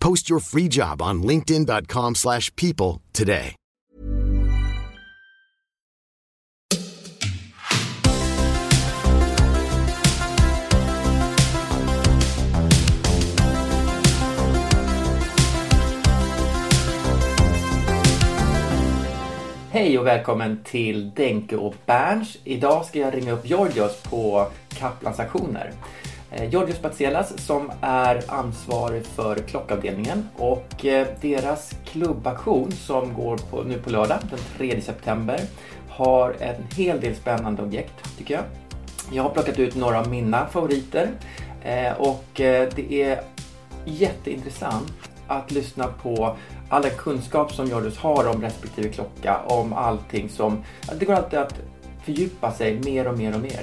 Post your free job on linkedin.com/people slash people today. Hej och välkommen till Denke och Berns. Idag ska jag ringa upp Georgios på Kaplans aktioner. Eh, Georgios Batselas som är ansvarig för klockavdelningen och eh, deras klubbaktion som går på, nu på lördag den 3 september har en hel del spännande objekt tycker jag. Jag har plockat ut några av mina favoriter eh, och det är jätteintressant att lyssna på all den kunskap som Georgios har om respektive klocka, om allting som... Det går alltid att fördjupa sig mer och mer och mer.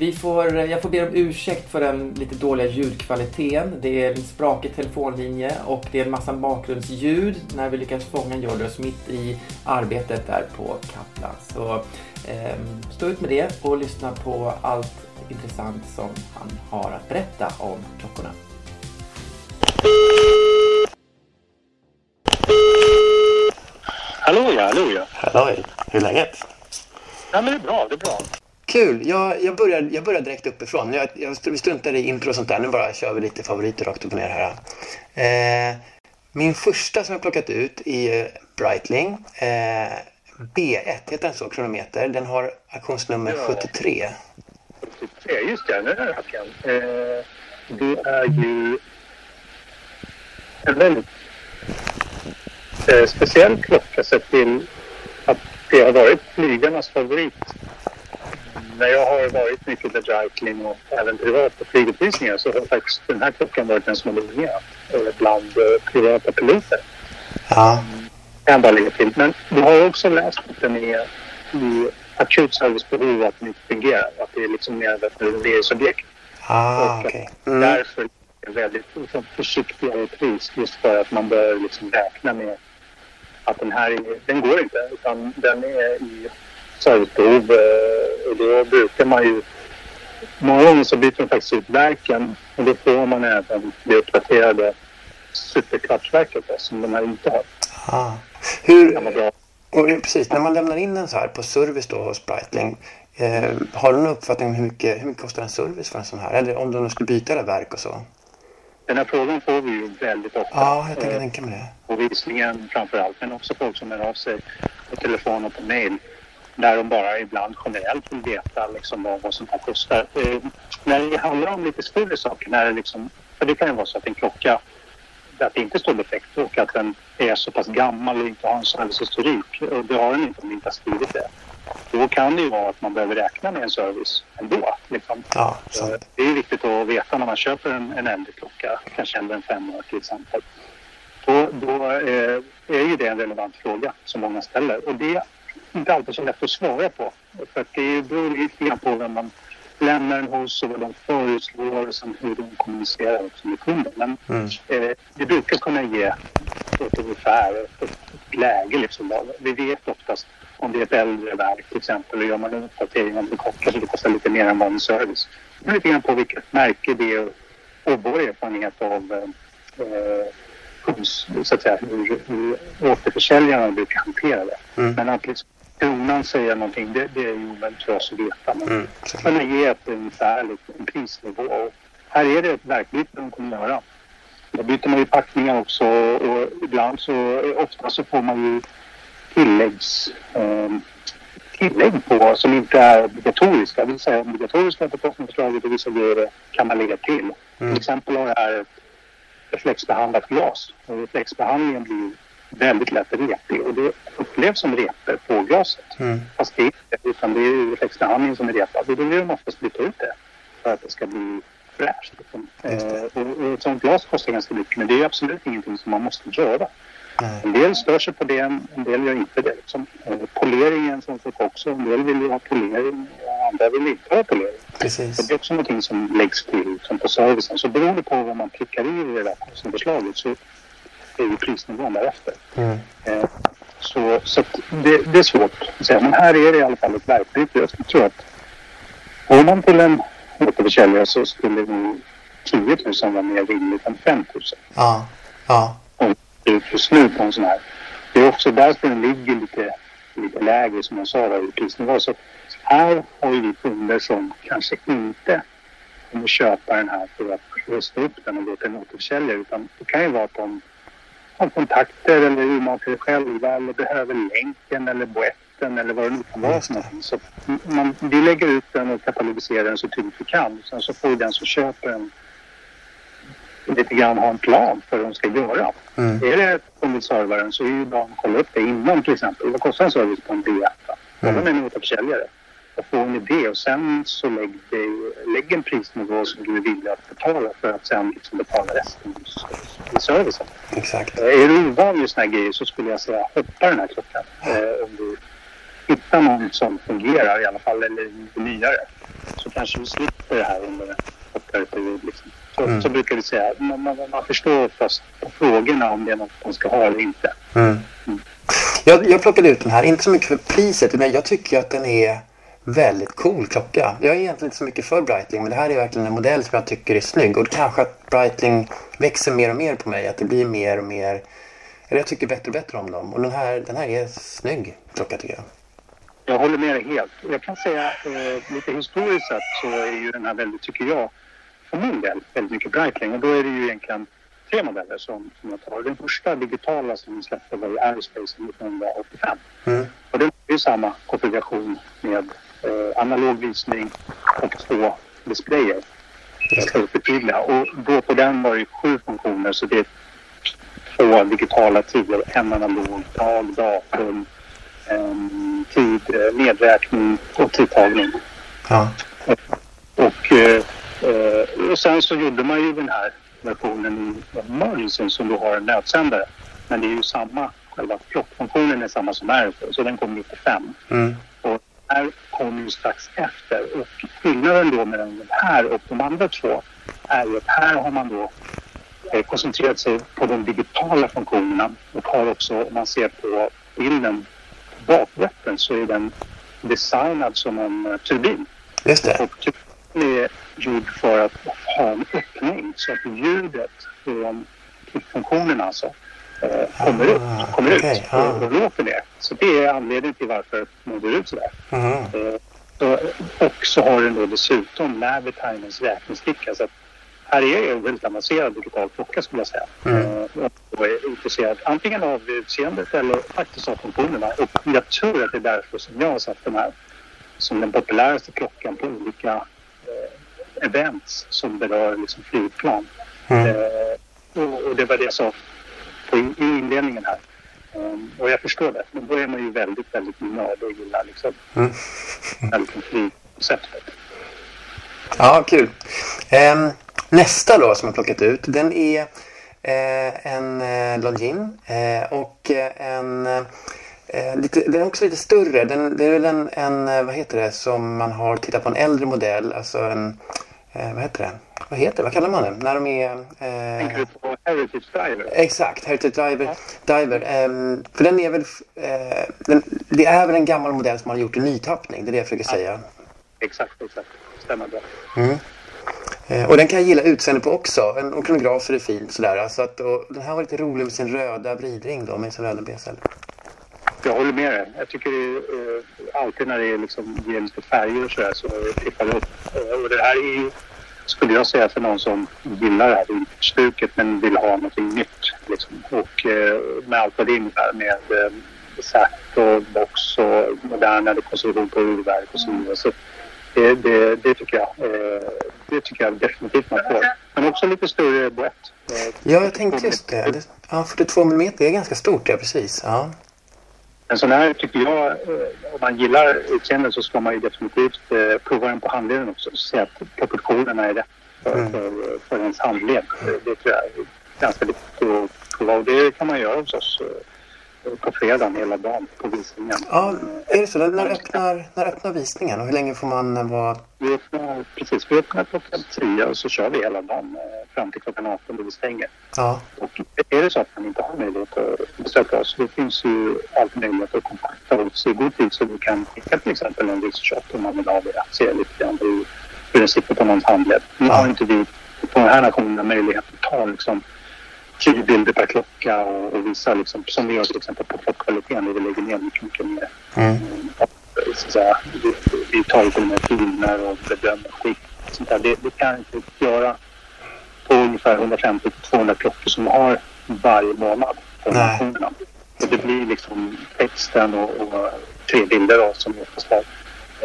Vi får, jag får be om ursäkt för den lite dåliga ljudkvaliteten. Det är en sprakig telefonlinje och det är en massa bakgrundsljud när vi lyckas fånga Georgios mitt i arbetet där på Kaplan. Så eh, stå ut med det och lyssna på allt intressant som han har att berätta om klockorna. Hallå ja, hallå ja. Halloj, hur är läget? Ja men det är bra, det är bra. Kul, jag, jag, börjar, jag börjar direkt uppifrån. Jag, jag, struntar i intro och sånt där. Nu bara kör vi lite favoriter rakt upp och ner här. Eh, min första som jag plockat ut är Breitling. Eh, B1, heter den så? Kronometer. Den har auktionsnummer Ja. 73. 73, just det, nu är det. Eh, det är ju en väldigt eh, speciell klocka sett till att det har varit flygarnas favorit. När jag har varit mycket med Breitling och även privat på flyguppvisningar så har faktiskt den här klockan varit den som har dominerat bland eh, privata piloter. Ja, kan jag bara lägga till. Men du har också läst att den är i akut servicebehov att den inte fungerar. Att det är liksom mer av ett reserveringsobjekt. ah, Och okej. att Mm. Därför är det väldigt liksom, försiktigare pris. Just för att man bör liksom räkna med att den här är, den går inte. Utan den är i servicebehov. eh, Och då brukar man ju Många gånger så byter de faktiskt ut verken och då får man även det uppdaterade superkvartsverket som de här inte har. Ah. Hur, och, precis, när man lämnar in den så här på service då hos Breitling. Eh, har du någon uppfattning om hur mycket, hur mycket kostar en service för en sån här? Eller om de skulle byta det verk och så? Den här frågan får vi ju väldigt ofta. Ja, jag tänker Eh, tänka mig det. På visningen framför allt, men också folk som hör av sig på telefon och på mail. Där de bara ibland generellt vill veta liksom vad, vad sånt här kostar. Eh, när det handlar om lite större saker, när det liksom, för det kan ju vara så att en klocka, att det inte står defekt och att den är så pass gammal och inte har en servicehistorik. Och det har den inte om den inte har skrivit det. Då kan det ju vara att man behöver räkna med en service ändå. Liksom. Ja. Det är viktigt att veta när man köper en, en äldre klocka, kanske äldre än fem år till exempel. Då, då eh, är ju det en relevant fråga som många ställer. Och det inte alltid så lätt att svara på. För att det beror lite grann på vem man lämnar den hos och vad de föreslår och sen hur de kommunicerar också med kunden. Men Mm. eh, det brukar kunna ge ett ungefär ett, läge. Liksom. Vi vet oftast om det är ett äldre verk till exempel och gör man en uppdatering om det kostar, så det kostar lite mer än vanlig service. Beror lite grann på vilket märke det är och vår erfarenhet av eh, eh, så att säga, hur, hur återförsäljarna brukar hantera det. Mm. Men att liksom kronan säger någonting, det, det är ju väldigt för oss att veta. Men Mm, kunna ge ett ungefärligt en prisnivå. Och här är det ett verkligt de kommer göra. Då byter man ju packningar också och ibland så, ofta så får man ju tilläggs, eh, tillägg på som inte är obligatoriska. Det vill säga obligatoriska på kostnadsförslaget och vissa grejer kan man lägga till. Till exempel har jag här ett reflexbehandlat glas. Och reflexbehandlingen blir väldigt lätt repig och det upplevs som repor på glaset. Mm. Fast det är inte, utan det är ju reflexbehandlingen som är repad och då vill de oftast byta ut det för att det ska bli fräscht. Liksom. Eh, och, och ett sånt glas kostar ganska mycket men det är absolut ingenting som man måste göra. Nej. En del stör sig på det, en del gör inte det. Liksom. Eh, poleringen som sak också. En del vill ju ha polering och andra vill inte ha polering. Precis. Så det är också någonting som läggs till som på servicen. Så beroende på vad man klickar i det där kostnadsförslaget så är ju prisnivån därefter. Mm. Eh, så så det, det är svårt att säga. Men här är det i alla fall ett verktyg. Jag tror att går man till en återförsäljare så skulle nog 10 000 vara mer rimligt än 5 000 Ja. Ja. är just nu på en sån här. Det är också därför den ligger lite, lite lägre som jag sa där i prisnivå. Så här har vi kunder som kanske inte kommer köpa den här för att rusta upp den och gå till en återförsäljare. Utan det kan ju vara att de har kontakter eller urmakar det själva eller behöver länken eller boetten eller vad det nu kan vara för någonting. Så man, vi lägger ut den och katalogiserar den så tydligt vi kan. Sen så får den som köper den lite grann ha en plan för vad de ska göra. Mm. Är det på servaren så är ju bra att kolla upp det innan till exempel. Vad kostar en service på en B1? Kolla med en återförsäljare och få en idé och sen så lägg, lägg en prisnivå som du är villig att betala för att sen liksom betala resten i- servicen. Exakt. Eh, Är du ovan vid såna här grejer så skulle jag säga hoppa den här klockan. Eh, om du hittar någon som fungerar i alla fall eller lite nyare. Så kanske du slipper det här under en kortare period. Liksom. Så, Mm. så brukar vi säga. Man, man, man förstår oftast på frågorna om det är något man ska ha eller inte. Mm. Jag, jag plockade ut den här, inte så mycket för priset, men jag tycker att den är väldigt cool klocka. Jag är egentligen inte så mycket för Breitling, men det här är verkligen en modell som jag tycker är snygg. Och kanske att Breitling växer mer och mer på mig, att det blir mer och mer... Eller jag tycker bättre och bättre om dem. Och den här, den här är snygg klocka tycker jag. Jag håller med dig helt. Jag kan säga eh, lite historiskt sett så är ju den här väldigt, tycker jag, för min del, väldigt mycket Breitling. Och då är det ju egentligen tre modeller som, som jag tar. Den första digitala som vi släppte var ju Aerospace 1985. Mm. Och den är ju samma konfiguration med eh, analog visning och två displayer. Förtydliga. Och då på den var det ju sju funktioner så det är två digitala tider, en analog, dag, datum, em, tid, eh, nedräkning och tidtagning. Ja. Och, eh, eh, och sen så gjorde man ju den här versionen i Emergency som då har en nödsändare. Men det är ju samma, själva klockfunktionen är samma som är så den kom 95. Mm. Och här kom ju strax efter. Och skillnaden då mellan den här och de andra två är ju att här har man då eh, koncentrerat sig på de digitala funktionerna och har också, om man ser på bilden på bakrätten så är den designad som en eh, turbin. Just det. Och turbinen är gjord för att ha en öppning så att ljudet från funktionerna alltså eh, kommer ut, Ah, kommer okej, ut ah. och, och låter det. Så det är anledningen till varför den ser ut sådär. Mhm. Eh, så, och så har den då dessutom Navitimens räknesticka. Så att här är det en väldigt avancerad digital klocka skulle jag säga. Mm. Eh, och är intresserad antingen av utseendet eller faktiskt av funktionerna. Och jag tror att det är därför som jag har satt den här som den populäraste klockan på olika eh, events som berör liksom flygplan. Mm. Eh, och, och det var det jag sa på, i i inledningen här. Um, och jag förstår det. Men då är man ju väldigt, väldigt nördig och gillar liksom Mm. flygkonceptet. Ja, kul. Ehm, nästa då som jag plockat ut, den är eh, en eh, Longines eh, och eh, en Eh, lite, den är också lite större. Den, det är väl en, en, eh, vad heter det, som man har tittat på en äldre modell. Alltså en, eh, vad heter det? Vad heter? Vad kallar man det? När de är... Eh... Tänker du på Heritage Diver? Exakt, Heritage Diver. Ja. Diver. Eh, för den är väl... Eh, den, det är väl en gammal modell som man har gjort i nytappning. Det är det jag försöker ja. säga. Exakt, exakt. Stämmer bra. Mm. Eh, och den kan jag gilla utseendet på också. En okeanografer är fint sådär. Så att, och den här var lite rolig med sin röda vridring då, med sin röda besel. Jag håller med dig. Jag tycker det är, eh, alltid när det är liksom, ger lite färger och sådär så tippar det upp. Eh, och det här är ju, skulle jag säga, för någon som gillar det här vinterstuket men vill ha någonting nytt. Liksom. Och eh, med allt vad det innebär med eh, SAT och box och modernare konstruktion på urverk och så vidare. Så det, det, det, tycker jag, eh, det tycker jag definitivt man får. Men också lite större boett. Ja, jag tänkte just det. Ja, 42 mm är ganska stort, ja precis. Ja. En sån här tycker jag, eh, om man gillar utseendet så ska man ju definitivt eh, prova den på handleden också. Se att proportionerna är rätt för, mm. för, för ens handled. Det, tror jag är ganska viktigt att prova och det kan man göra hos oss eh, på fredagen hela dagen på visningen. Ja, är det så? När öppnar, när öppnar visningen och hur länge får man vara? Vi öppnar, precis, vi öppnar klockan 10 och så kör vi hela dagen fram till klockan 18 då vi stänger. Ja. Och är det så att man inte har möjlighet att besöka oss då finns ju alltid möjlighet att kontakta oss i god tid så vi kan skicka till exempel en research om man vill ha det att se lite grann hur, hur den sitter på någons handled. Nu ja. har inte vi på den här nationen möjlighet att ta liksom tio bilder per klocka och, och visa liksom, som vi gör till exempel på klockkvaliteten. Vi lägger ner mycket, mycket mer. Mm. Så säga, vi, vi tar till och med filmer och bedömer skick. Sånt där. Det, det kan inte göra på ungefär 150-200 klockor som vi har varje månad på. Och det blir liksom texten och, och tre bilder då, som oftast har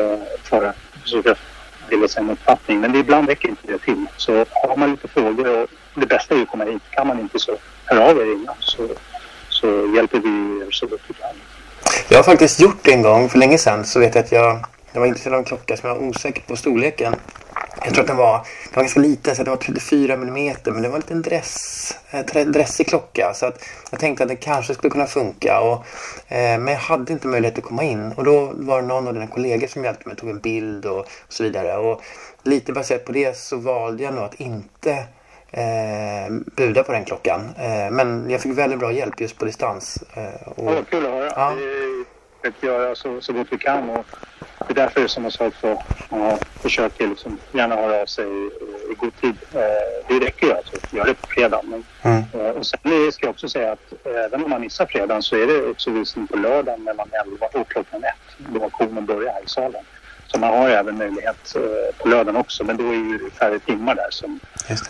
eh, för försöka bilda sig en uppfattning. Men det, ibland räcker inte det till. Så har man lite frågor och det bästa är att komma hit. Kan man inte så hör av er innan så, så hjälper vi er så gott vi kan. Jag har faktiskt gjort det en gång för länge sedan så vet jag att jag, jag var intresserad av en klocka som jag var osäker på storleken. Jag tror att den var, den var ganska liten, så det var 34 mm men det var en liten dress, äh, dressig klocka. Så att jag tänkte att det kanske skulle kunna funka. Och, eh, men jag hade inte möjlighet att komma in. Och då var det någon av dina kollegor som hjälpte mig, tog en bild och, och så vidare. Och lite baserat på det så valde jag nog att inte eh, buda på den klockan. Eh, men jag fick väldigt bra hjälp just på distans. Eh, och, ja, kul att höra. Ja. Vi försöker göra så, så gott vi kan. Och det är därför som jag sa också, ja, försöker liksom gärna höra av sig i, i god tid. Eh, det räcker ju alltså göra det på fredag. Men, mm. eh, och sen ska jag också säga att även om man missar fredagen så är det också visning på lördagen mellan 11 och klockan 1 då auktionen börjar här i salen. Så man har även möjlighet eh, på lördagen också men då är det färre timmar där. Som,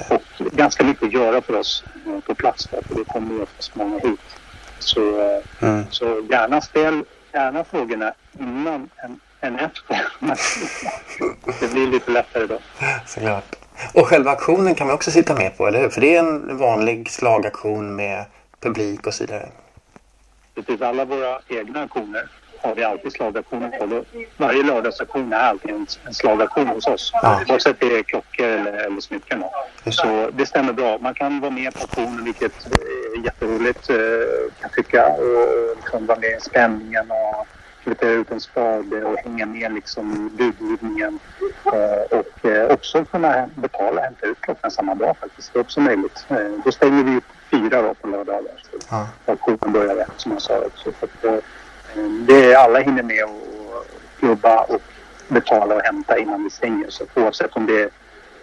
och ganska mycket att göra för oss eh, på plats där, för det kommer ju oftast många hit. Så, eh, mm. så gärna ställ gärna frågorna innan än, än efter. det blir lite lättare då. Såklart. Och själva aktionen kan man också sitta med på, eller hur? För det är en vanlig slagaktion med publik och så vidare. Precis, alla våra egna aktioner har vi alltid slagaktioner på. Varje lördagsaktion är alltid en, en slagaktion hos oss. Ja. Oavsett det är klockor eller, eller smycken. Så det stämmer bra. Man kan vara med på aktionen vilket är jätteroligt eh, kan jag tycka. Och liksom vara med i spänningen och kvittera ut en spade och hänga med liksom budgivningen. Eh, och eh, också kunna betala hämta ut klockan samma dag faktiskt. Det är också möjligt. Då stänger vi fyra då på lördagar. Så auktionen börjar rätt som jag sa också. Så att, det är alla hinner med och klubba och betala och hämta innan vi stänger. Så oavsett om det är,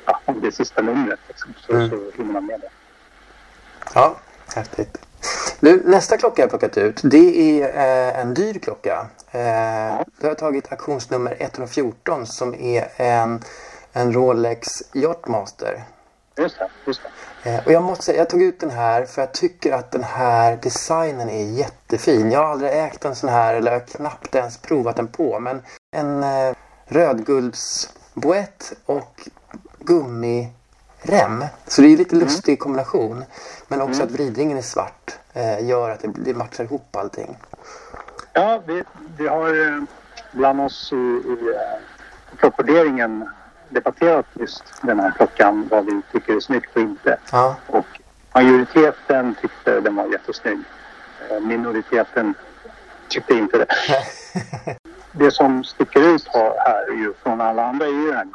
ja, om det är sista numret liksom, så, mm. så hinner man med det. Ja, häftigt. Nu, nästa klocka jag plockat ut det är eh, en dyr klocka. Eh. Jag har tagit auktionsnummer 114 som är en, en Rolex Yachtmaster. Just det, just det. Eh, och jag måste säga, jag tog ut den här för jag tycker att den här designen är jättefin. Jag har aldrig ägt en sån här eller knappt ens provat den på. Men en eh, rödguldsboett och gummirem. Så det är lite mm. lustig kombination. Men också mm. att vridringen är svart eh, gör att det, det matchar ihop allting. Ja, vi, vi har eh, bland oss i, i eh, klockvärderingen debatterat just den här klockan, vad vi tycker är snyggt och inte. Ja. Och majoriteten tyckte den var jättesnygg. Eh, minoriteten tyckte inte det. det som sticker ut här ju från alla andra är ju det här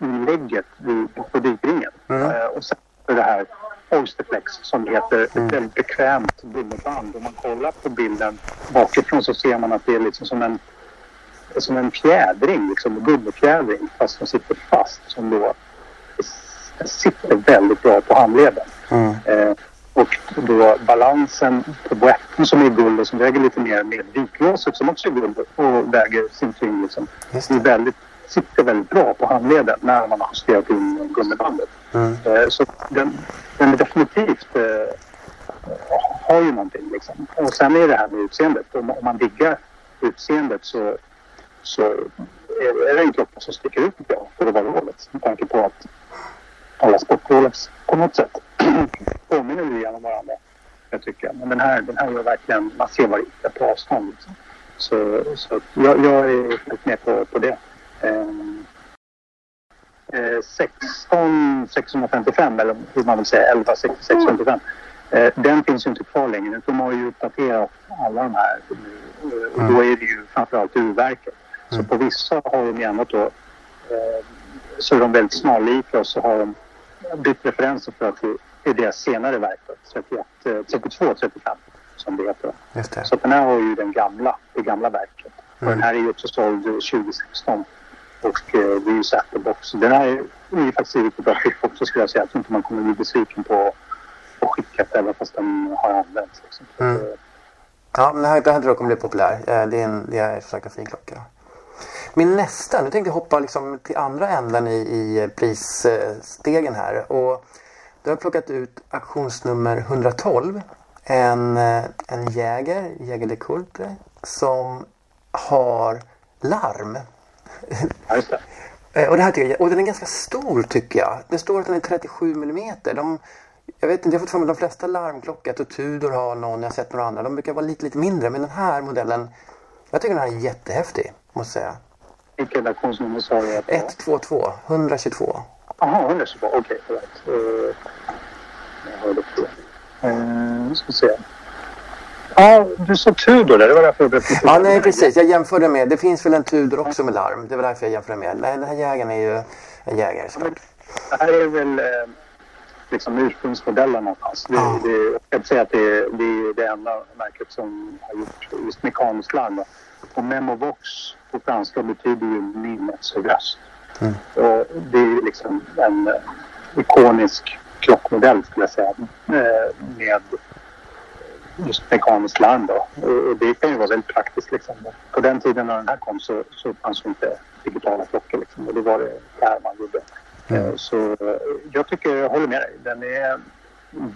gummiinlägget på dykringen. Mm. Uh, och sen det här Oysterflex som heter ett mm. väldigt bekvämt gummiband. Om man kollar på bilden bakifrån så ser man att det är liksom som en, som en fjädring, liksom en gummifjädring fast den sitter fast som då sitter väldigt bra på handleden. Mm. Eh, och då balansen på boetten som är guld och som väger lite mer med vikglaset som också är guld och väger sin tyngd liksom. Det. är väldigt, sitter väldigt bra på handleden när man har justerat in gummibandet. Mm. Eh, så den, den är definitivt eh, har ju någonting liksom. Och sen är det här med utseendet. Om, om man diggar utseendet så, så är det en klocka som sticker ut jag för att vara Rolex. Med tanke på att alla sport-Rolex på något sätt påminner lite om varandra. Jag tycker. Men den här, den här gör verkligen, man ser vad det är på avstånd. Liksom. Så, så jag, jag är helt med på, på det. Eh, 16 655 eller hur man vill säga 11 655. Eh, den finns ju inte kvar längre. De har ju uppdaterat alla de här. Och då är det ju framförallt urverket. Så på vissa har de gärna då eh, så är de väldigt snarlika och så har de bytt referenser för att det är deras senare verk. 31, 32, 35 som det heter. Det. Så den här har ju den gamla, det gamla verket. Mm. Och den här är ju också såld 2016. Och eh, det är ju Satterbox. Den här är, är faktiskt riktigt bra skick också skulle jag säga. Jag tror inte man kommer bli besviken på, på skicket även fast den har använts. Liksom. Mm. Eh, ja, men det här, det här tror jag kommer bli populär. Eh, det är, en, det är som sagt en fin klocka. Min nästa, nu tänkte jag hoppa liksom till andra änden i, i prisstegen här. Och då har jag plockat ut auktionsnummer 112. En, en Jäger, Jäger de Kulte, som har larm. Ja, det. Eh, och, det här tycker jag, och den är ganska stor tycker jag. Det står att den är 37 mm. De, jag vet inte, jag har fått för mig att de flesta larmklockor, och Tudor har någon, jag har sett några andra. De brukar vara lite, lite mindre. Men den här modellen, jag tycker den här är jättehäftig. Måste jag säga. Vilket auktionsnummer sa du? 122, 122. Jaha, 122, okej. Okay, förlåt. Uh, jag hörde fel. Uh, nu ska se. Ja, du sa Tudor där. Det var därför jag blev. Ja, nej precis. Jag jämförde med. Det finns väl en Tudor också med larm. Det var därför jag jämförde med. Nej, den här jägaren är ju en jägare såklart. Det här är väl eh, liksom ursprungsmodellen någonstans. Det, ja. det, jag kan säga att det är, det är det enda märket som har gjort just mekaniskt larm. Och Memovox på franska betyder ju minnets röst. Mm. Och det är liksom en eh, ikonisk klockmodell skulle jag säga. Eh, med just mekaniskt larm då. Och det kan ju vara väldigt praktiskt liksom. På den tiden när den här kom så, så fanns det inte digitala klockor liksom. Och det var det här man gjorde. Mm. Så jag tycker, jag håller med dig. Den är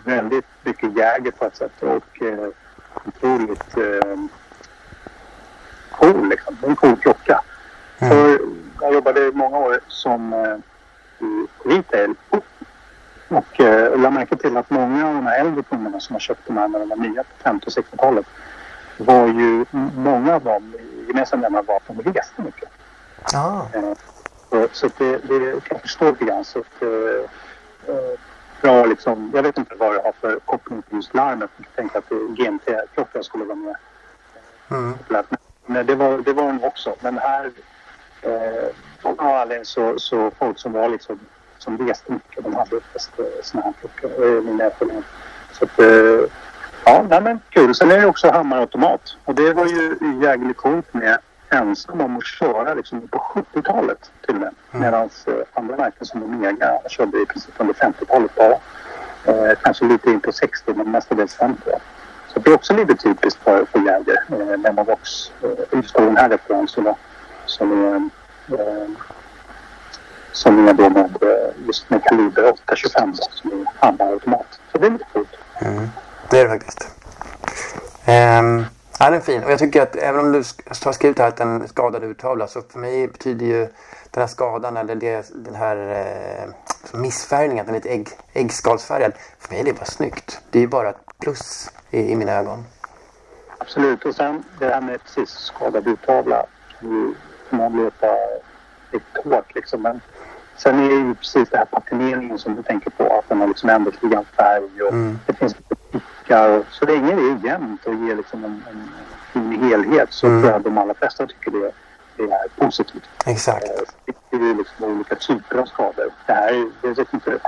väldigt mycket jäger på ett sätt och eh, otroligt eh, cool liksom. En cool klocka. Mm. För jag jobbade många år som eh, retail och eh, jag lade märke till att många av de här äldre kunderna som har köpt de här när de var nya på 50 och 60-talet var ju många av dem gemensamma nämnare var att de reste mycket. Ah. Eh, så, det, det kan jag förstå lite grann. Så att, eh, eh bra liksom, jag vet inte vad det har för koppling till just larmet. Jag tänkte att GMT-klockan skulle vara med. Mm. Men det var, det var den också. Men här, eh, av någon anledning så, så folk som var liksom som reste mycket. De hade eh, sådana här klockor, äh, min erfarenhet. Så att, äh, ja, nej, men kul. Sen är det också hammarautomat. Och det var ju jävligt coolt med ensam om att köra liksom på 70-talet till och med. Mm. Medan äh, andra märken som Omega körde i princip under 50-talet bara. Eh, kanske lite in på 60 men mestadels 50. Så det är också lite typiskt för, för Jäger. Eh, Memovox, eh, just den här referensen som är eh, som är då med eh, just med kaliber 825 som är handautomat. Så det är lite coolt. Mm. Det är det faktiskt. Um, ja, den är fin. Och jag tycker att även om du har skrivit här att den skadad urtavla så för mig betyder ju den här skadan eller det, den här eh, missfärgningen, att den är lite ägg, äggskalsfärgad. För mig är det bara snyggt. Det är ju bara ett plus i, i mina ögon. Absolut. Och sen det här med precis skadad urtavla. Förmodligen låta lite hårt liksom. Men Sen är det ju precis det här patineringen som du tänker på. Att den har liksom ändrat lite färg och mm. det finns lite. Och, så länge det är jämnt och ger liksom en, en fin helhet så Mm. tror jag de allra flesta tycker det, det är positivt. Exakt. Eh, Det är ju liksom olika typer av skador. Det här, är- jag vet inte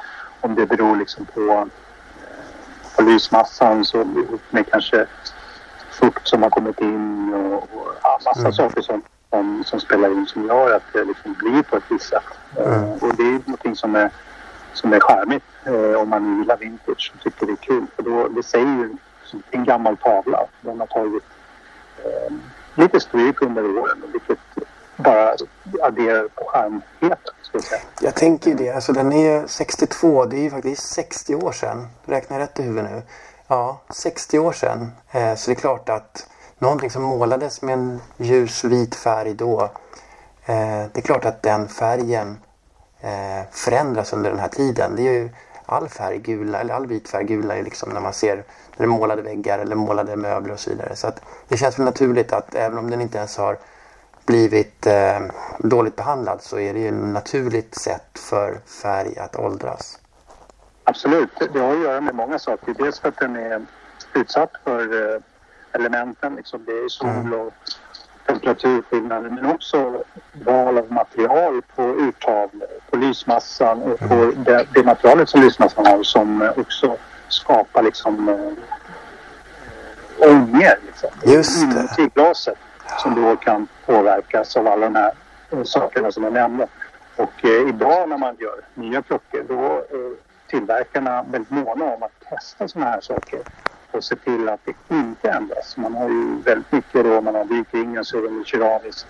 om det beror liksom på, eh, på lysmassan så med kanske fukt som har kommit in och, och massa Mm. saker som, som, som spelar in som gör att det liksom blir på ett visst sätt. Eh, Mm. Och det är någonting som är, som är charmigt eh, om man gillar vintage och tycker det är kul. För då, det säger ju en gammal tavla. Den har tagit eh, lite stryk under åren vilket bara adderar på charmheten. Jag tänker ju det. Alltså den är ju 62. Det är ju faktiskt 60 år sedan. Räknar rätt i huvudet nu? Ja, 60 år sedan. Eh, så det är klart att någonting som målades med en ljus vit färg då. Eh, det är klart att den färgen eh, förändras under den här tiden. Det är ju all färg gula, eller all vit färg gula liksom när man ser när det är målade väggar eller målade möbler och så vidare. Så att det känns väl naturligt att även om den inte ens har blivit eh, dåligt behandlad så är det ju ett naturligt sätt för färg att åldras. Absolut, det har att göra med många saker. Dels för att den är utsatt för eh, elementen, liksom det är sol och temperaturskillnader men också val av material på urtavlor, på lysmassan och på det, det materialet som lysmassan har som eh, också skapar liksom eh, ånger liksom, Just det. inuti glaset som då kan påverkas av alla de här eh, sakerna som jag nämnde. Och eh, idag när man gör nya klockor då är tillverkarna väldigt måna om att testa sådana här saker och se till att det inte ändras. Man har ju väldigt mycket då, man har vikringen så är det keramiskt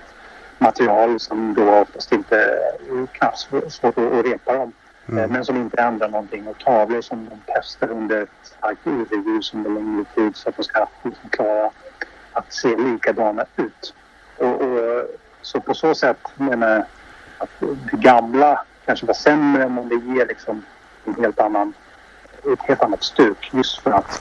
material som då oftast inte är svårt att, repa dem. Eh, Men som inte ändrar någonting och tavlor som de testar under starkt UV-ljus under längre tid så att de ska liksom klara att se likadana ut. Och, och, så på så sätt menar jag att det gamla kanske var sämre men det ger liksom en helt annan, ett helt annat stuk just för att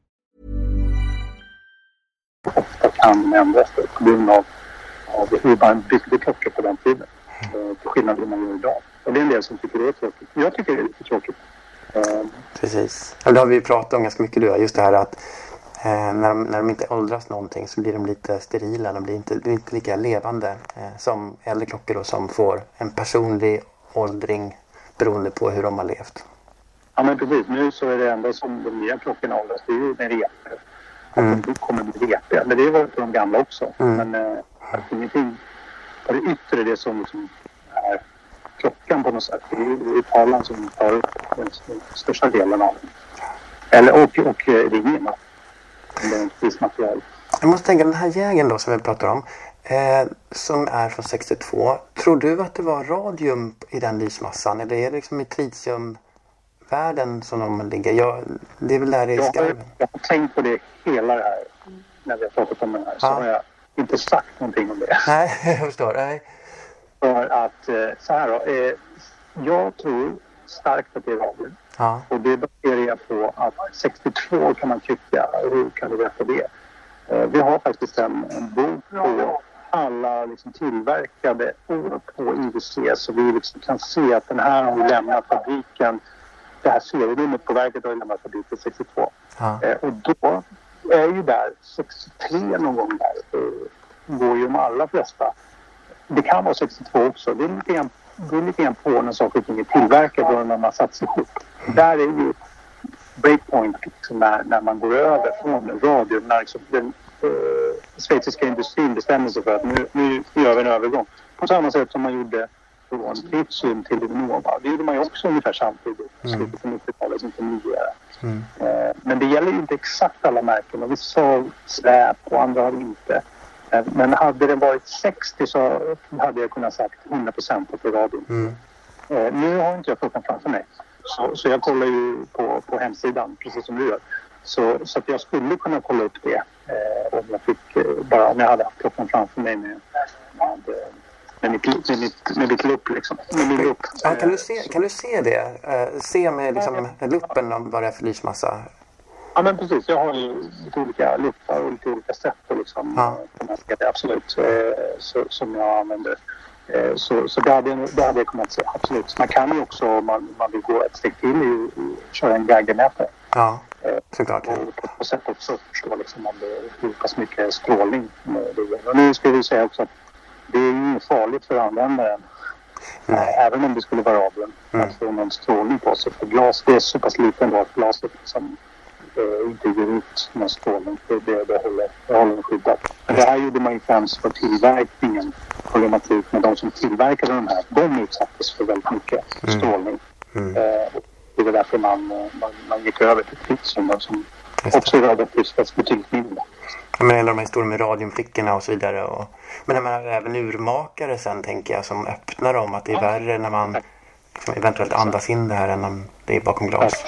Ofta kan ändras på grund av, av hur man byggde klockor på den tiden. Eh, Till skillnad från hur man gör idag. Och det är en del som tycker det är tråkigt. Jag tycker det är lite tråkigt. Eh, Precis. Det har vi pratat om ganska mycket du. Just det här att eh, när, de, när de inte åldras någonting så blir de lite sterila. De blir inte, de är inte lika levande eh, som äldre klockor då, som får en personlig åldring beroende på hur de har levt. Ja men precis. Nu så är det enda som de nya klockorna åldras, det är ju med repor. Att de kommer bli repiga. Men det var på de gamla också. Men eh, att ingenting på det yttre, det som liksom är klockan på något sätt. Det är det är tavlan som tar den, största delen av den. Eller, och, och eh, ringen. då. Det är ett visst material. Jag måste tänka den här jägen då som vi pratar om. Eh, som är från 62. Tror du att det var radium i den lysmassan? Eller är det liksom i tritiumvärlden som de ligger? Ja, det är väl där Jag har, skarven? jag har tänkt på det hela det här. När vi har pratat om det här. Så Ja. har jag inte sagt någonting om det. Nej, jag förstår. Nej. För att, eh, så här då. Eh, jag tror starkt att det är radium. Ja. Och det baserar jag på att 62 kan man tycka, hur kan du veta det? Eh, vi har faktiskt en, en bok på alla liksom tillverkade år på IWC så vi liksom kan se att den här har lämnat fabriken. Det här serienumret på verket har lämnat fabriken 62. Ja. Eh, och då är ju där 63 någon gång där. Eh, går ju de allra flesta. Det kan vara 62 också. Det är lite grann, det är lite grann på när saker och ting är tillverkade och när man satt ihop. Där är ju breakpoint liksom, när, när man går över från radio. När liksom, den uh, schweiziska industrin bestämmer sig för att nu, nu gör vi en övergång. På samma sätt som man gjorde från tritium till Innova. Det gjorde man ju också ungefär samtidigt. Mm. Slutet på 90-talet, 99. Mm. Uh, men det gäller ju inte exakt alla märken. Och vissa har släp och andra har inte. Uh, men hade det varit 60 så hade jag kunnat sagt 100 procent på radion. Mm. nu har inte jag klockan framför mig. Så, så jag kollar ju på, på hemsidan, precis som du gör. Så, så att jag skulle kunna kolla upp det eh, om jag fick, eh, bara om jag hade haft klockan framför mig med, med, med, mitt, med, mitt, med mitt lupp liksom. Med min lupp. Ja, kan, du se, kan du se det? Uh, se med liksom, luppen om vad det är för lysmassa? Ja men precis, jag har ju lite olika luppar och lite olika sätt att liksom, ja. det absolut, så, som jag använder. Eh, så, så det, hade, det hade jag kunnat säga, absolut. Man kan ju också om man, man vill gå ett steg till i, i, köra en Geigermätare. Ja, eh, såklart. Och på något sätt också förstå liksom om det hur pass mycket strålning det Och nu ska vi säga också att det är ju farligt för användaren. Nej. Även om det skulle vara radion. Mm. Att få någon strålning på sig. För glas, det är så pass liten då att glaset liksom eh, inte ger ut någon strålning. Det, det, det, håller, det håller skyddat. Men det här gjorde man ju främst för tillverkningen. Problematik med de som tillverkade de här. De utsattes för väldigt mycket mm. strålning. Mm. Eh, det var därför man, man, man gick över till tritium som också är radioaktivt fast betydligt mindre. Ja, men alla de här historierna med radiumfickorna och så vidare. Och, men jag menar, även urmakare sen tänker jag som öppnar dem. Att det är värre när man liksom, eventuellt andas in det här än om det är bakom glas.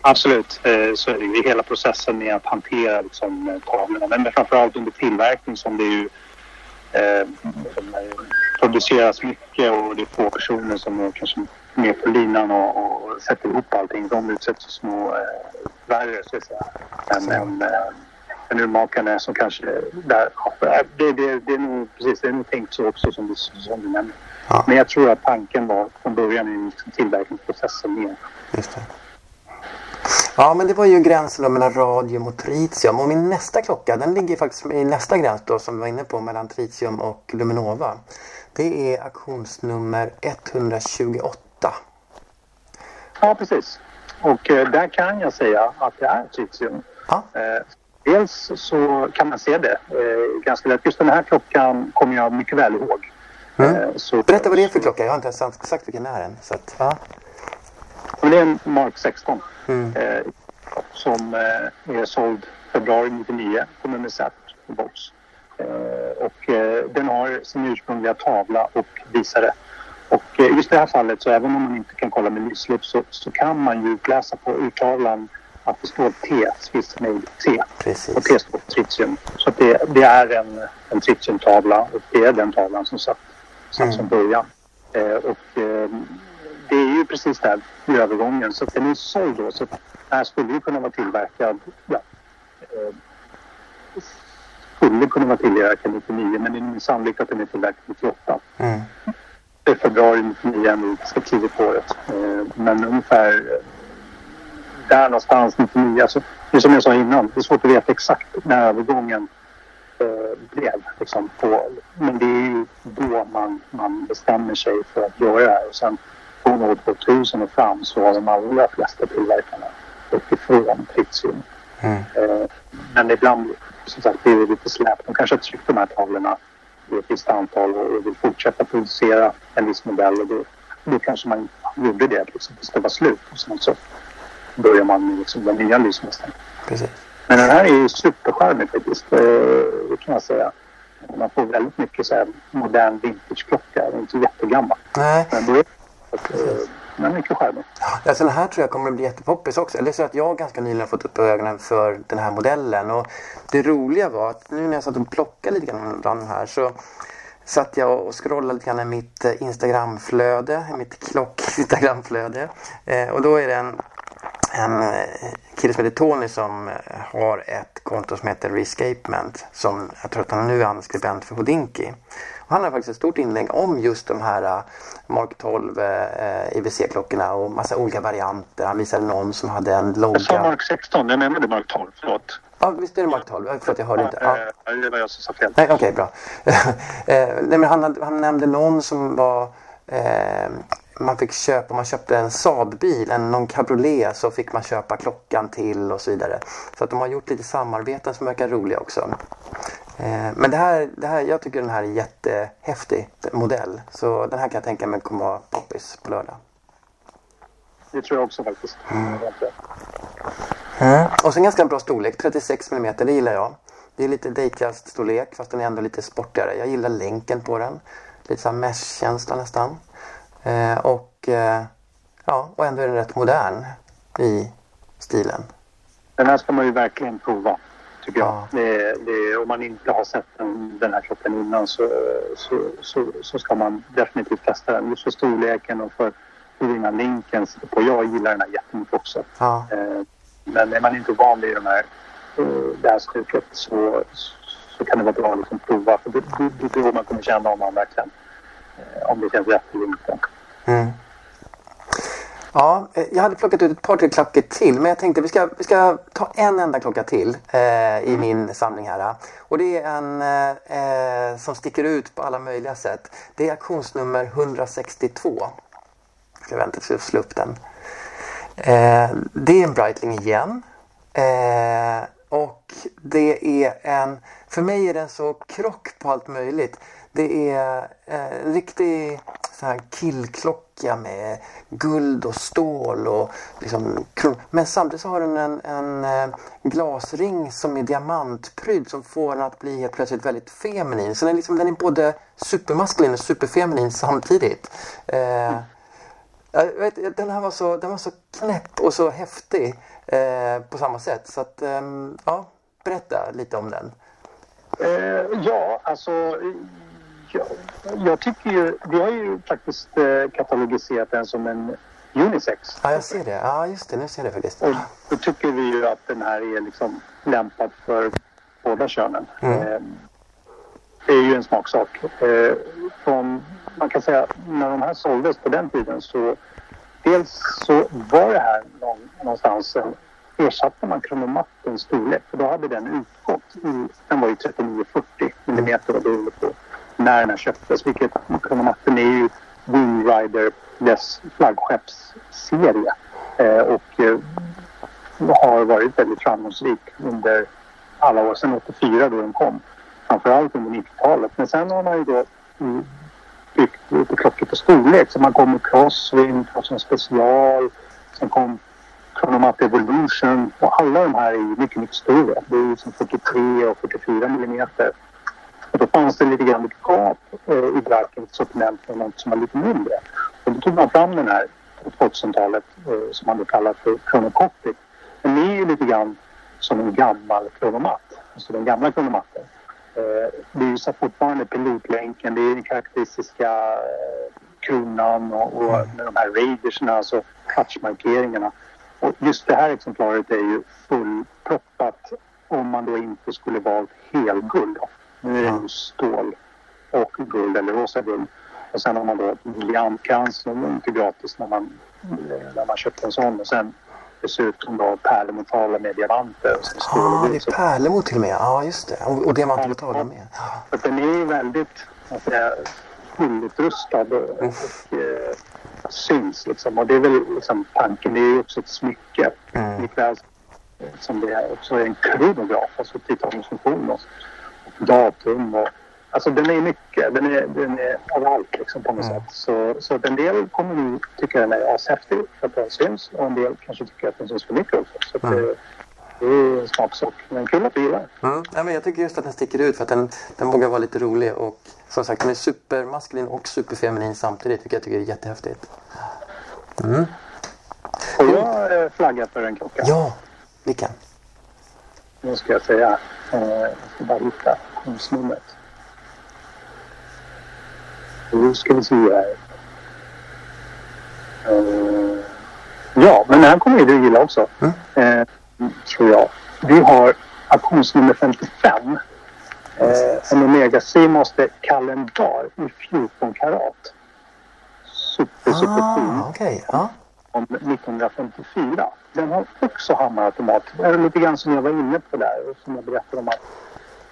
Absolut, eh, så är det ju hela processen med att hantera liksom, tavlorna. Men framförallt under tillverkning som det ju eh, produceras mycket och det är få personer som är kanske med på linan och, och sätter ihop allting. De utsätts för små eh, värre så att säga än, än eh, urmakarna som kanske där, det, det, det, är nog precis, det är nog tänkt så också som du, som du nämner. Ja. Men jag tror att tanken var från början i liksom tillverkningsprocessen mer. Just det. Ja, men det var ju gränsen mellan radium och tritium. Och min nästa klocka, den ligger faktiskt i nästa gräns då som vi var inne på mellan tritium och luminova. Det är auktionsnummer 128. Ja, precis. Och eh, där kan jag säga att det är tritium. Ja. Eh, dels så kan man se det eh, ganska lätt. Just den här klockan kommer jag mycket väl ihåg. Mm. Eh, så, Berätta vad det är för klocka. Jag har inte ens sagt vilken det är än. Så att, ja. det är en Mark 16 mm. eh, som eh, är såld februari 99 på nummer Z på box. Eh, och den har sin ursprungliga tavla och visare. Och eh, just i det här fallet så även om man inte kan kolla med lysslipp så, så kan man ju utläsa på urtavlan står T, Made T. Precis. Och T står för tritium. Så det, det, är en, en tritiumtavla och det är den tavlan som satt, satt mm. som början. Eh, och eh, det är ju precis där i övergången. Så den är såld då. Så här skulle ju kunna vara tillverkad. Ja, eh, skulle kunna vara tillverkad 99 men det är sannolikt att den är tillverkad 98. Mm. Det är februari 99 nu, ganska tidigt på året. Eh, men ungefär där någonstans 99. Alltså, det är som jag sa innan, det är svårt att veta exakt när övergången eh, blev. Liksom, på, men det är ju då man, man bestämmer sig för att göra det här. Och sen från år 2000 och fram så har de allra flesta tillverkarna gått ifrån tritium. Mm. Eh, men ibland som sagt blir det lite släp. De kanske har tryckt de här tavlorna i ett visst antal och vill fortsätta producera en viss modell och då, då kanske man gjorde det liksom, tills det var slut och sen så börjar man med liksom, den nya lysmästaren. Men den här är ju supercharmig faktiskt, eh, det kan jag säga. Man får väldigt mycket så här modern vintageklocka, inte jättegammal. Nej. Men då är men mycket charmig. Ja, den här tror jag kommer att bli jättepoppis också. Eller så att jag ganska nyligen fått upp ögonen för den här modellen. Och det roliga var att nu när jag satt och plockade lite grann den här så satt jag och scrollade lite grann i mitt eh, Instagramflöde, i mitt klock-Instagramflöde. Eh, och då är det en, en eh, kille som heter Tony som eh, har ett konto som heter Rescapement. Som jag tror att han nu är skribent för Houdinki. Han har faktiskt ett stort inlägg om just de här äh, Mark 12 eh, IWC-klockorna och massa olika varianter. Han visade någon som hade en logga. Jag sa Mark 16, jag menade Mark 12, förlåt. Ja, visst är det Mark 12? Förlåt, jag hörde inte. Ja. Eh, det var jag som sa fel. okej, okay, bra. eh, nej, men han, han nämnde någon som var eh, man fick köpa, man köpte en Saab-bil, en någon cabriolet så fick man köpa klockan till och så vidare. Så att de har gjort lite samarbeten som verkar roliga också. Eh, men det här, det här, jag tycker den här är jättehäftig modell. Så den här kan jag tänka mig kommer vara poppis på lördag. Det tror jag också faktiskt. Mm. Mm. Och sen ganska bra storlek, 36 mm, det gillar jag. Det är lite Datejust-storlek fast den är ändå lite sportigare. Jag gillar länken på den. Lite såhär mesh-känsla nästan. Eh, och, eh, ja, och ändå är den rätt modern i stilen. Den här ska man ju verkligen prova tycker jag. Ja. Det, det, om man inte har sett den, den här klockan innan så, så, så, så, ska man definitivt testa den. Just för storleken och för hur innan linken sitter på. Jag gillar den här jättemycket också. Ja. Eh, men är man inte van vid de här, eh, det här stuket så, så kan det vara bra att liksom prova. För det, är då man kommer känna om man verkligen om det känns rätt eller inte. Mm. Ja, eh, jag hade plockat ut ett par tre klockor till men jag tänkte vi ska, vi ska ta en enda klocka till eh, i mm. min samling här. Och det är en eh, som sticker ut på alla möjliga sätt. Det är auktionsnummer 162. Jag ska vänta tills jag slå upp den. Eh, det är en Breitling igen. Eh, och det är en, för mig är den så krock på allt möjligt. Det är eh, en riktig så här killklocka med guld och stål och liksom Men samtidigt så har den en, en eh, glasring som är diamantprydd som får den att bli helt plötsligt väldigt feminin. Så den är, liksom, den är både supermaskulin och superfeminin samtidigt. Eh, jag vet, den här var så, den var så knäpp och så häftig eh, på samma sätt. Så att, eh, ja, berätta lite om den. Eh, ja, alltså jag, jag tycker ju, vi har ju faktiskt eh, katalogiserat den som en unisex. Ja, jag ser det. Ja, just det. Nu ser jag det faktiskt. Och då tycker vi ju att den här är liksom lämpad för båda könen. Mm. Eh, det är ju en smaksak. Eh, från, man kan säga när de här såldes på den tiden så dels så var det här någonstans ersatte man kronomattens storlek för då hade den utgått. I, den var ju 39-40 millimeter och beroende på när den här köptes. Vilket kronomatten är ju Wingrider, dess flaggskeppsserie. Eh, och eh, har varit väldigt framgångsrik under alla år sedan 84 då den kom. Framförallt under 90-talet. Men sen har man ju då mm, byggt lite klockor på storlek. Så man kom med Crosswind, Crosswind special. Sen kom Chronomat Evolution och alla de här är ju mycket, mycket större. Det är ju som 43 och 44 millimeter. Och då fanns det lite grann ett gap eh, i Blackens sortiment med något som var lite mindre. Och då tog man fram den här på 2000-talet eh, som man då kallar för Chronocopic. Den är ju lite grann som en gammal kronomat. Alltså den gamla kronomatten. Eh, det är ju så fortfarande pilotlänken, det är den karaktäristiska eh, kronan och, och mm. med de här raidersna, alltså touchmarkeringarna. Och just det här exemplaret är ju fullproppat om man då inte skulle valt helguld. Nu är det ju stål och guld eller rosa guld. Och sen har man då ett briljantkrans som inte gratis när man, när man köper en sån. Och sen dessutom då pärlemetaller med diamanter. Stål ah, det är pärlemor till och med. Ja, ah, just det. Och, och diamantmetaller med. Ja. Den är ju väldigt fullutrustad och, och eh, syns liksom. Och det är väl liksom tanken. Det är ju också ett smycke. Mm. Likväl som det är också en kronograf, alltså tittarfunktion och, och datum och Alltså den är mycket, den är, den är överallt liksom på något mm. sätt. Så, så en del kommer nu tycka den är ashäftig för att den syns och en del kanske tycker att den syns för mycket också. Så mm. det, det är en smaksak. Men kul att du gillar mm. ja, men Jag tycker just att den sticker ut för att den, den vågar vara lite rolig och som sagt den är supermaskulin och superfeminin samtidigt vilket jag tycker är jättehäftigt. Mm. Får jag eh, flagga för en klocka? Ja, vilken? Nu ska jag säga. Eh, jag ska bara hitta auktionsnumret. Nu ska vi se här. Uh, ja, men den här kommer du gilla också. Mm. Tror jag. Vi har auktionsnummer 55. Uh, en Omega Seamaster kalendar i 14 karat. Super, super fin. Ah, okay. ah. Om 1954. Den har också hammarautomat. Det är lite grann som jag var inne på där. Som jag berättade om att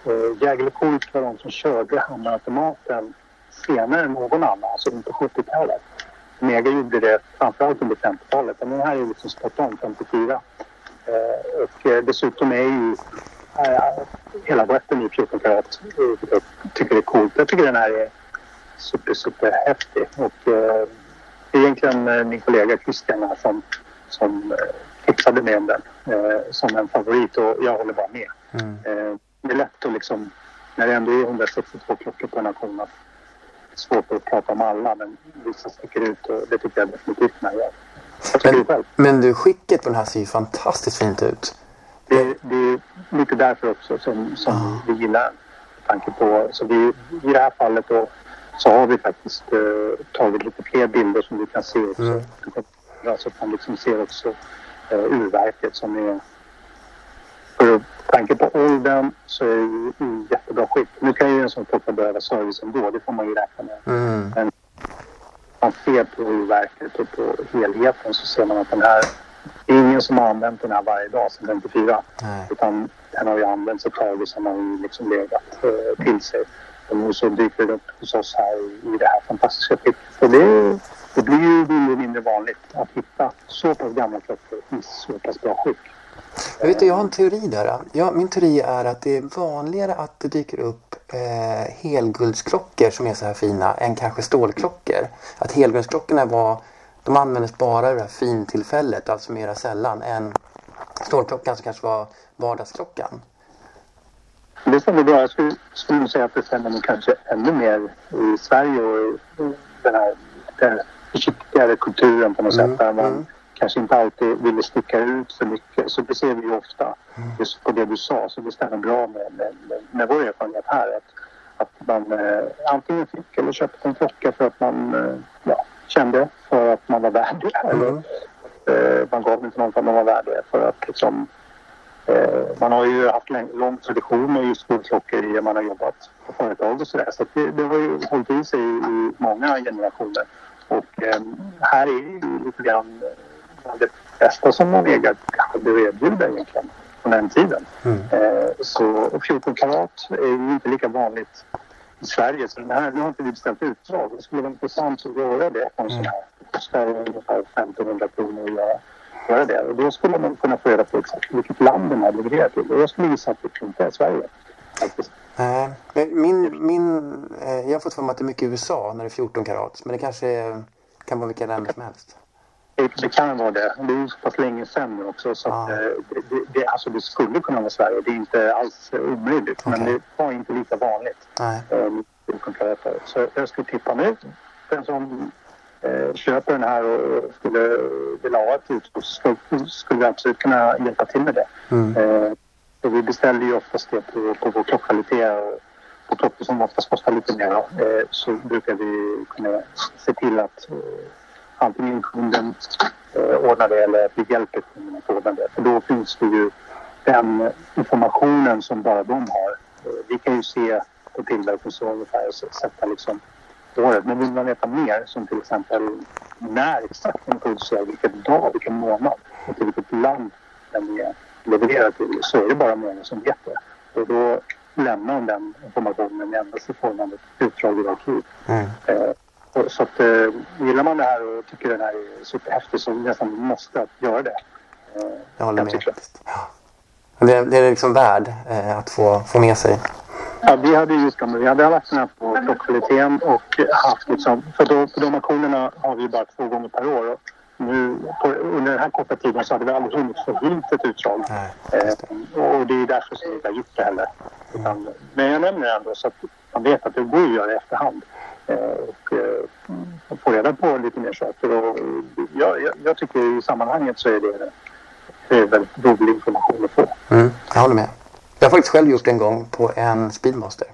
eh, Jägerle var de som körde hammarautomaten senare än någon annan, alltså inte 70-talet. Mega gjorde det framförallt under 50-talet. Men den här är liksom spot on, 54. Eh, och eh, dessutom är ju eh, hela wrappen i 14 karat. vilket eh, Jag tycker är coolt. Jag tycker den här är super, super häftig. Och eh, det är egentligen eh, min kollega Christian här som, som eh, tipsade mig om den eh, som en favorit och jag håller bara med. Mm. Det är lätt att liksom, när det ändå är 162 klockor på en auktion, att det är svårt att prata om alla men vissa sticker ut och det tycker jag definitivt den här gör. Men, men du, skicket på den här ser ju fantastiskt fint ut. Det, det är lite därför också som, som vi gillar den. Tanke på, så vi, I det här fallet då, så har vi faktiskt eh, tagit lite fler bilder som du kan se också. Mm. Alltså, man liksom ser också eh, urverket som är... För tanke på åldern så är det i jättebra skick. Nu kan ju en sån klocka behöva service ändå, det får man ju räkna med. Mm. Men man ser på urverket och på helheten så ser man att den här... Det är ingen som har använt den här varje dag sedan 54. Nej. Utan den har ju använts ett tag och sen har den liksom legat eh, till sig. Och nu så dyker det upp hos oss här i, i det här fantastiska skicket. Och det, det blir ju mindre och mindre vanligt att hitta så pass gamla klockor i så pass bra skick. Jag, vet, jag har en teori där. Ja, min teori är att det är vanligare att det dyker upp eh, helguldsklockor som är så här fina än kanske stålklockor. Att helguldsklockorna var, de användes bara i det här fintillfället, alltså mera sällan, än stålklockan som kanske var vardagsklockan. Det stämmer bra. Jag skulle, skulle säga att det stämmer nog kanske ännu mer i Sverige och den här den försiktigare kulturen på något Mm, sätt. Där man mm. kanske inte alltid ville sticka ut för mycket. Så det ser vi ju ofta. Mm. Just på det du sa. Så det stämmer bra med, med, med, med vår erfarenhet här. Att, att man eh, antingen fick eller köpte en klocka för att man eh, ja, kände för att man var värd det. Eller Mm. eh, man gav till någon för att man var värd det. För att liksom man har ju haft lång, lång tradition med just guldklockor i man har jobbat på företag och sådär. Så att det, det har ju hållit i sig i, många generationer. Och eh, här är ju lite grann eh, det bästa som Omega hade att erbjuda egentligen på den tiden. Mm. Eh, så och 14 karat är ju inte lika vanligt i Sverige. Så den här, nu har inte vi beställt utdrag. Det skulle vara intressant att göra det på en sån här. Det kostar ungefär 1500 kronor att göra göra det. Och då skulle man kunna få reda på exakt vilket land den här levererar till. Och jag skulle gissa att det inte är Sverige. Faktiskt. Nej, men min, min, eh, jag har fått för mig att det är mycket USA när det är 14 karat. Men det kanske kan vara vilka länder som helst. Det, kan vara det. Det är ju så pass länge sedan nu också. Så eh, det, det, alltså det skulle kunna vara Sverige. Det är inte alls omöjligt. Men Okej. det var inte lika vanligt. Nej. eh, med 14 karat. Så jag skulle tippa nu. Den som köper den här och skulle vilja ha ett utskott så skulle, vi absolut kunna hjälpa till med det. Mm. Eh, så vi beställer ju oftast det på, på vår klockkvalitet och på klockor som oftast kostar lite mer eh, så brukar vi kunna se till att eh, antingen kunden eh, ordnar det eller att vi hjälper kunden att ordna det. För då finns det ju den informationen som bara de har. Eh, vi kan ju se på tillverkningen ungefär och sätta liksom året. Men vill man veta mer, som till exempel när exakt den är producerad, vilken dag, vilken månad och till vilket land den är levererad till, så är det bara många som vet det. Och då lämnar de den informationen endast i form av ett utdrag ur arkiv. Mm. Eh, och så att, eh, gillar man det här och tycker den här är superhäftig så nästan måste att göra det. Eh, Jag håller jag med. Det, det är liksom värd eh, att få, få med sig. Ja, vi hade ju just dem. Vi hade den här på klockkvaliteten och haft liksom... För, då, för de auktionerna har vi bara två gånger per år. Och nu, på, under den här korta tiden så hade vi aldrig hunnit få hit ett utdrag. Eh, och det är därför som vi inte har gjort det heller. Utan, men jag nämner det ändå så att man vet att det går att göra i efterhand. Eh, och eh, få reda på lite mer saker. Och jag, jag, jag tycker i sammanhanget så är det, det är väldigt rolig information att få. Mm, jag håller med. Jag har faktiskt själv gjort det en gång på en Speedmaster.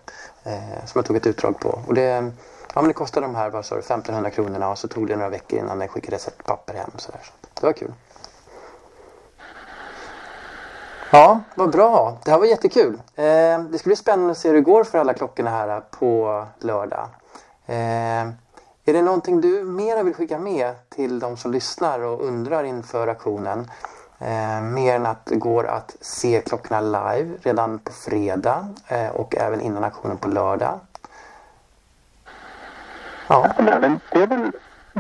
Eh, som jag tog ett utdrag på. Och det, ja, men det kostade de här vad sa du, 1500 kronorna och så tog det några veckor innan den skickades ett papper hem. Så där. Så det var kul. Ja, vad bra. Det här var jättekul. Eh, det ska bli spännande att se hur det går för alla klockorna här på lördag. Eh, är det någonting du mera vill skicka med till de som lyssnar och undrar inför auktionen? Eh, mer än att det går att se klockorna live redan på fredag eh, och även innan auktionen på lördag. Ja, det är väl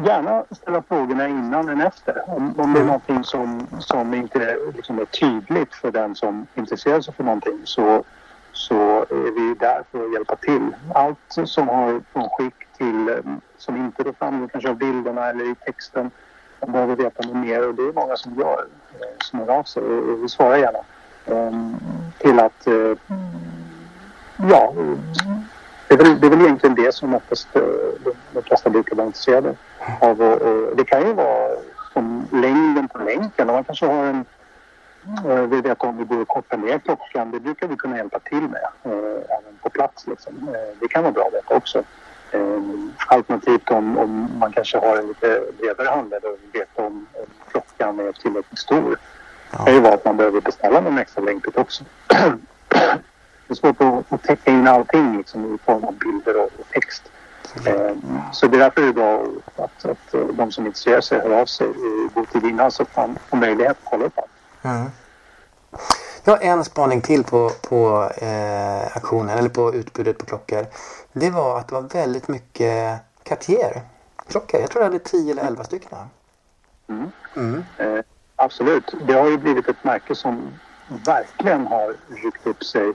gärna ställa frågorna innan än efter. Om, om det är någonting som, som inte liksom är tydligt för den som intresserar sig för någonting så, så är vi där för att hjälpa till. Allt som har från skick till eh, som inte då framgår kanske av bilderna eller i texten. Man behöver veta mer och det är många som gör, som hör av sig och svarar gärna. Ehm, till att eh, ja, det är, väl, det är väl egentligen det som oftast eh, de, flesta brukar vara intresserade av. Det kan ju vara som längden på länken. Man kanske har en eh, vi vet om vi borde korta ner klockan. Det brukar vi kunna hjälpa till med även på plats. Liksom. det kan vara bra att veta också. Ehm, alternativt om, om man kanske har en lite bredare handled och vet om, om klockan är tillräckligt stor det kan ju vara att man behöver beställa någon extra länkbit också. det är svårt att, täcka in allting liksom, i form av bilder och, text. Mm. Så det är därför det är bra att, att eh, de som intresserar sig hör av sig i god tid innan så att man får möjlighet att kolla upp allt. Mm. Jag har en spaning till på, på eh, aktionen eller på utbudet på klockor. Det var att det var väldigt mycket Cartier-klockor. Jag tror det hade 10 eller 11 stycken. Mm. Mm. Eh, Absolut. Det har ju blivit ett märke som verkligen har ryckt upp sig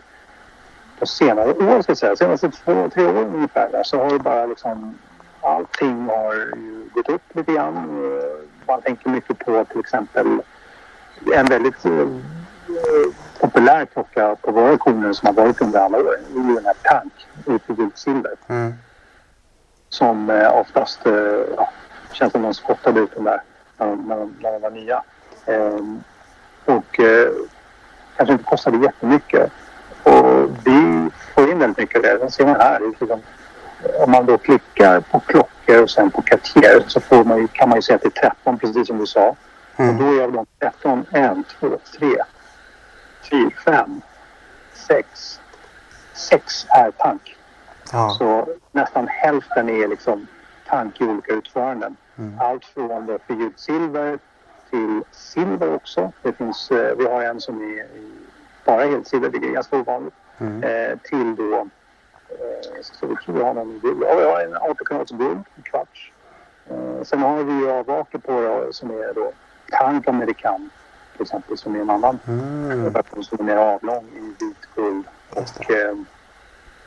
på senare år, så att säga. Senaste två, tre åren ungefär där, så har det bara liksom allting har ju gått upp lite grann. Man tänker mycket på till exempel en väldigt uh, populär klocka på våra auktioner som har varit under alla år. Det är den här Tank i vilt silver. Mm. Som uh, oftast uh, ja, känns som de spottade ut den där när de, var nya. Ehm, och eh, kanske inte kostade jättemycket. Och vi får in väldigt mycket av det. Den ser man här. Liksom, om man då klickar på klockor och sen på Cartier så får man, kan man ju se att det är 13 precis som du sa. Mm. Och då är de 13, 1, 2, 3, 4, 5, 6. 6 är tank. Ja. Så nästan hälften är liksom tank i olika utföranden. Mm. Allt från det silver till silver också. Det finns, eh, vi har en som är bara helt silver, det är ganska ovanligt. Mm. Eh, till då, eh, så vi tror vi har någon guld. Ja, vi har en 18 kanals guld, en kvarts. Eh, sen har vi ju avvakar på då, som är då Tank American till exempel som är en annan mm. version som är mer avlång i vit guld. Och, eh,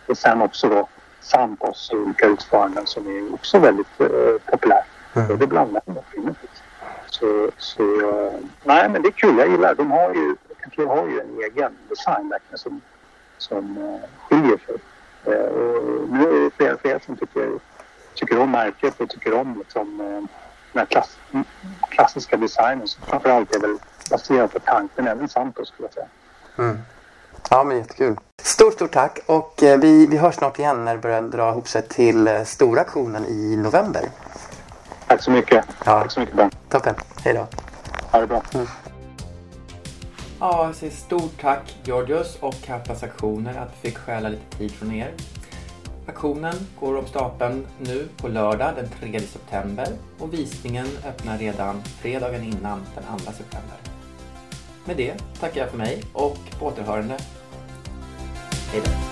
och sen också då Santos i olika utföranden som är också väldigt eh, populär. Mm. Både bland män och kvinnor. Så, så nej men det är kul, jag gillar De har ju, Cartier har ju en egen design verkligen som, som uh, skiljer sig. Uh, och nu är det fler och fler som tycker, tycker om märket och tycker om liksom, uh, den här klass, klassiska designen som framförallt är väl baserad på tanken, även Santos skulle jag säga. Mm. Ja men jättekul. Stort, stort tack och eh, vi, vi hörs snart igen när det börjar dra ihop sig till eh, stora aktionen i november. Tack så mycket. Ja. Tack så mycket Ben. Toppen. Hej då. Ha det bra. Mm. Ja, jag säger stort tack Georgios och Kappas Aktioner att vi fick stjäla lite tid från er. Aktionen går om stapeln nu på lördag den 3 september och visningen öppnar redan fredagen innan den 2 september. Med det tackar jag för mig och på återhörande. Hej då.